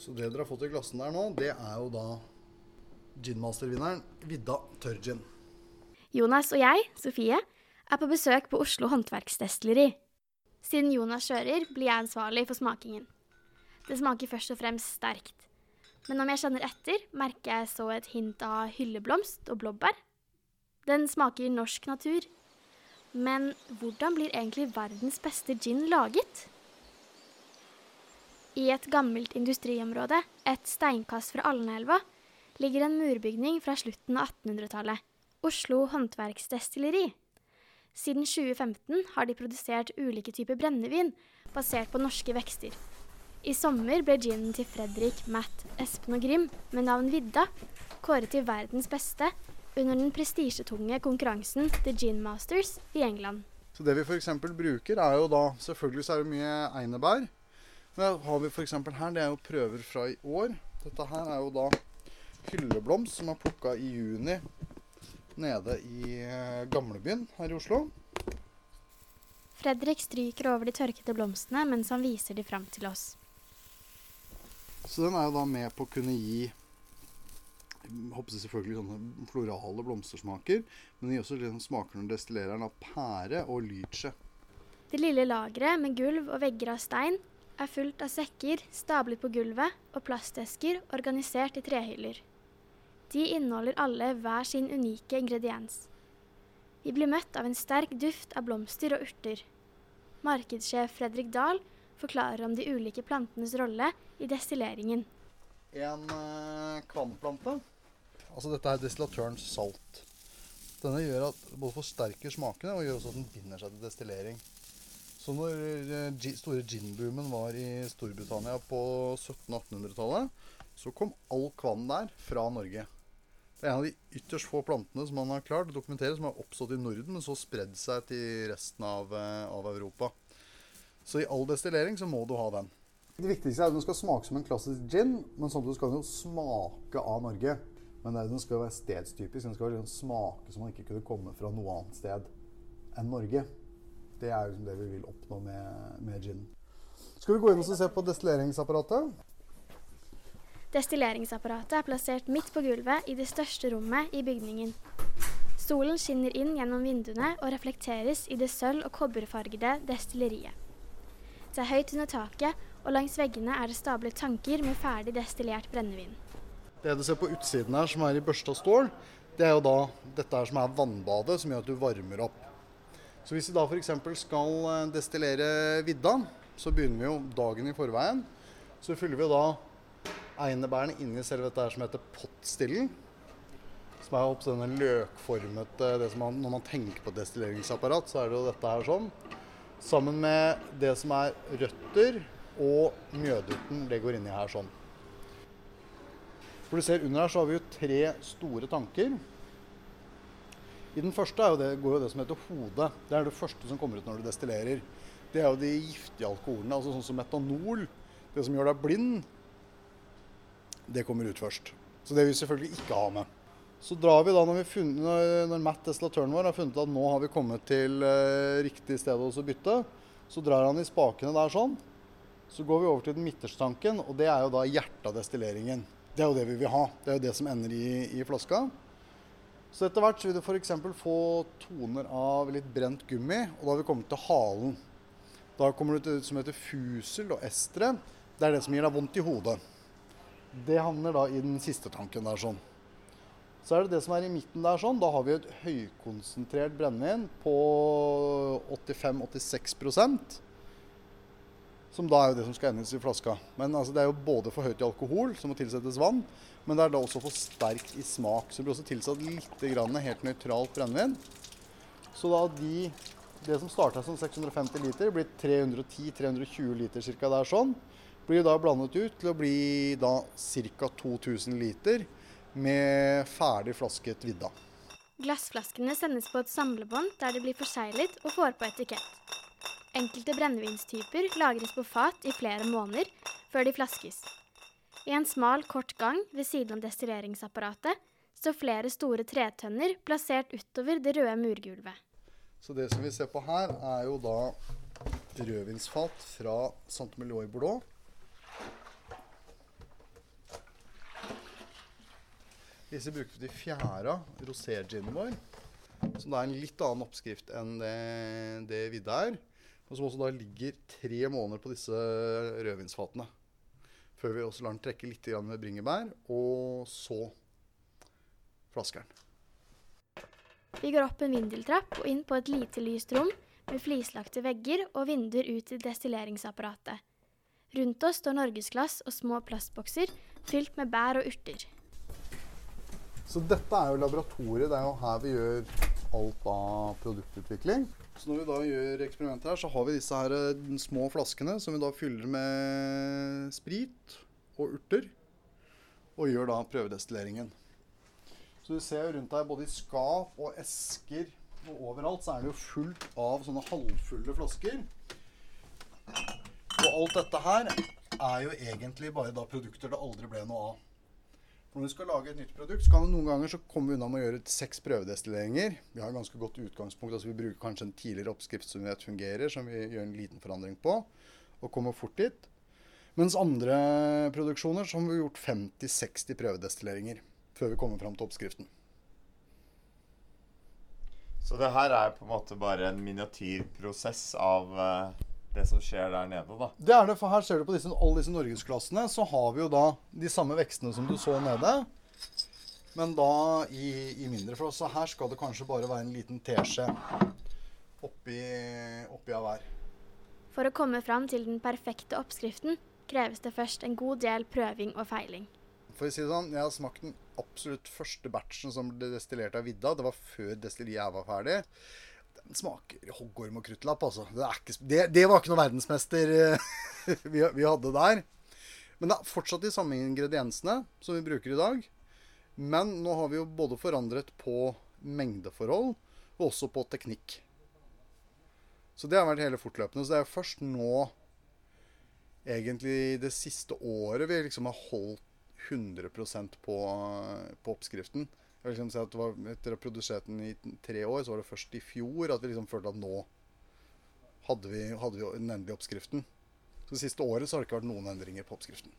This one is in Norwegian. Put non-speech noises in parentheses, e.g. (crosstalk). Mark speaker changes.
Speaker 1: Så det dere har fått i glassene der nå, det er jo da ginmastervinneren Vidda tørrgin.
Speaker 2: Jonas og jeg, Sofie, er på besøk på Oslo Håndverksdestilleri. Siden Jonas kjører, blir jeg ansvarlig for smakingen. Det smaker først og fremst sterkt. Men om jeg kjenner etter, merker jeg så et hint av hylleblomst og blåbær. Den smaker norsk natur. Men hvordan blir egentlig verdens beste gin laget? I et gammelt industriområde, et steinkast fra Alnaelva, ligger en murbygning fra slutten av 1800-tallet. Oslo Håndverksdestilleri. Siden 2015 har de produsert ulike typer brennevin basert på norske vekster. I sommer ble ginen til Fredrik, Matt, Espen og Grim med navn Vidda kåret til verdens beste under den prestisjetunge konkurransen The Gin Masters i England.
Speaker 1: Så det vi f.eks. bruker, er jo da Selvfølgelig så er det mye einebær. Men har vi f.eks. her, det er jo prøver fra i år. Dette her er jo da hylleblomst som er plukka i juni nede i eh, gamlebyen her i Oslo.
Speaker 2: Fredrik stryker over de tørkede blomstene mens han viser de fram til oss.
Speaker 1: Så den er jo da med på å kunne gi håper selvfølgelig sånne florale blomstersmaker. Men den gir også sånn smaker når destillerer den av pære og lyche.
Speaker 2: Det lille lageret med gulv og vegger av stein er fullt av sekker stablet på gulvet og plastesker organisert i trehyller. De inneholder alle hver sin unike ingrediens. Vi blir møtt av en sterk duft av blomster og urter. Markedssjef Fredrik Dahl forklarer om de ulike plantenes rolle i destilleringen.
Speaker 1: En eh, kvannplante. Altså dette er destillatørens salt. Denne gjør at både forsterker smakene og gjør også at den binder seg til destillering. Så når store gin-boomen var i Storbritannia på 1700-1800-tallet, så kom all kvann der fra Norge. Det er en av de ytterst få plantene som man har klart å dokumentere som har oppstått i Norden, men så spredd seg til resten av, eh, av Europa. Så i all destillering så må du ha den. Det viktigste er at den skal smake som en klassisk gin, men samtidig skal den jo smake av Norge. Men den skal jo være stedstypisk. Den skal liksom smake som man ikke kunne komme fra noe annet sted enn Norge. Det er liksom det vi vil oppnå med, med gin. Skal vi gå inn og se på destilleringsapparatet?
Speaker 2: Destilleringsapparatet er plassert midt på gulvet i det største rommet i bygningen. Solen skinner inn gjennom vinduene og reflekteres i det sølv- og kobberfargede destilleriet. Det er høyt under taket, og langs veggene er det stablet tanker med ferdig destillert brennevin.
Speaker 1: Det du ser på utsiden her, som er i børsta stål, det er jo da dette her som er vannbadet, som gjør at du varmer opp. Så hvis vi da f.eks. skal eh, destillere vidda, så begynner vi jo dagen i forveien. Så fyller vi da einebærene inni selve dette her som heter pottstillen. Som er opp denne løkformete det som man, Når man tenker på destilleringsapparat, så er det jo dette her sånn. Sammen med det som er røtter og mjødurten. Det går inni her sånn. For du ser Under her så har vi jo tre store tanker. I den første jo det, går jo det som heter hode. Det er det første som kommer ut når du destillerer. Det er jo de giftige alkoholene, altså sånn som metanol. Det som gjør deg blind, det kommer ut først. Så det vil vi selvfølgelig ikke ha med. Så drar vi da, når, vi funnet, når Matt, destillatøren vår, har funnet at nå har vi kommet til eh, riktig sted å bytte, så drar han i spakene der sånn. Så går vi over til den midterste tanken, og det er jo da hjertet av destilleringen. Det er jo det vi vil ha. Det er jo det som ender i, i flaska. Så etter hvert så vil du f.eks. få toner av litt brent gummi, og da har vi kommet til halen. Da kommer du til det som heter fusel og estre. Det er det som gir deg vondt i hodet. Det havner da i den siste tanken der sånn. Så er det det som er i midten der sånn. Da har vi et høykonsentrert brennevin på 85-86 Som da er jo det som skal endes i flaska. Men altså, det er jo både for høyt i alkohol, som må tilsettes vann, men det er da også for sterkt i smak. Så det blir også tilsatt litt grann helt nøytralt brennevin. Så da de Det som starta som 650 liter, blir 310-320 liter ca. der sånn. Blir da blandet ut til å bli da ca. 2000 liter med ferdig flasket vidda.
Speaker 2: Glassflaskene sendes på et samlebånd der de blir forseglet og får på etikett. Enkelte brennevinstyper lagres på fat i flere måneder før de flaskes. I en smal, kort gang ved siden av destilleringsapparatet står flere store tretønner plassert utover det røde murgulvet.
Speaker 1: Så det som vi ser på her, er jo da rødvinsfat fra Saint-Melot i Bordeaux. Disse bruker vi til fjæra, rosé-ginen vår. Så det er en litt annen oppskrift enn det, det Vidde er. Og som også da ligger tre måneder på disse rødvinsfatene. Før vi også lar den trekke litt med bringebær, og så flaskeren.
Speaker 2: Vi går opp en vindeltrapp og inn på et lite lyst rom med flislagte vegger og vinduer ut til destilleringsapparatet. Rundt oss står norgesglass og små plastbokser fylt med bær og urter.
Speaker 1: Så dette er jo laboratoriet. Det er jo her vi gjør alt av produktutvikling. Så når vi da gjør eksperimentet her, så har vi disse her eh, små flaskene som vi da fyller med sprit og urter. Og gjør da prøvedestilleringen. Så du ser rundt her både i skap og esker og overalt så er det jo fullt av sånne halvfulle flasker. Og alt dette her er jo egentlig bare da produkter det aldri ble noe av. Når vi skal lage et nytt produkt, så kan du noen ganger så komme unna med å gjøre seks prøvedestilleringer. Vi har et ganske godt utgangspunkt. altså Vi bruker kanskje en tidligere oppskrift som vi vet fungerer, som vi gjør en liten forandring på, og kommer fort dit. Mens andre produksjoner så har vi gjort 50-60 prøvedestilleringer før vi kommer fram til oppskriften.
Speaker 3: Så det her er på en måte bare en miniatyrprosess av uh, det som skjer der nede, da?
Speaker 1: Det er det, for her ser du på disse, alle disse norgesklassene, så har vi jo da de samme vekstene som du så nede. Men da i, i mindre for. Så her skal det kanskje bare være en liten teskje oppi, oppi av hver.
Speaker 2: For å komme fram til den perfekte oppskriften kreves det først en god del prøving og feiling.
Speaker 1: For å si det sånn, Jeg har smakt den absolutt første batchen som ble destillert av Vidda. Det var før destilleriet var ferdig. Den smaker hoggorm og kruttlapp, altså. Det, ikke, det, det, var ikke noe verdensmester eh, (laughs) vi, vi, hadde der. Men det er fortsatt de samme ingrediensene som vi bruker i dag. Men nå har vi jo både forandret på mengdeforhold og også på teknikk. Så det har vært hele fortløpende. Så det er først nå, egentlig det siste året, vi liksom har holdt 100% på, på oppskriften. Jeg vil liksom si at var, Etter å ha produsert den i tre år, så var det først i fjor at vi liksom følte at nå hadde vi, hadde vi den endelige oppskriften. Så Det siste året så har det ikke vært noen endringer på oppskriften.